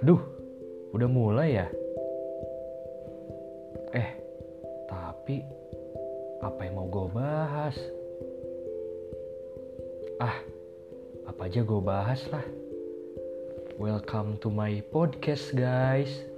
Aduh, udah mulai ya? Eh, tapi apa yang mau gue bahas? Ah, apa aja gue bahas lah. Welcome to my podcast, guys.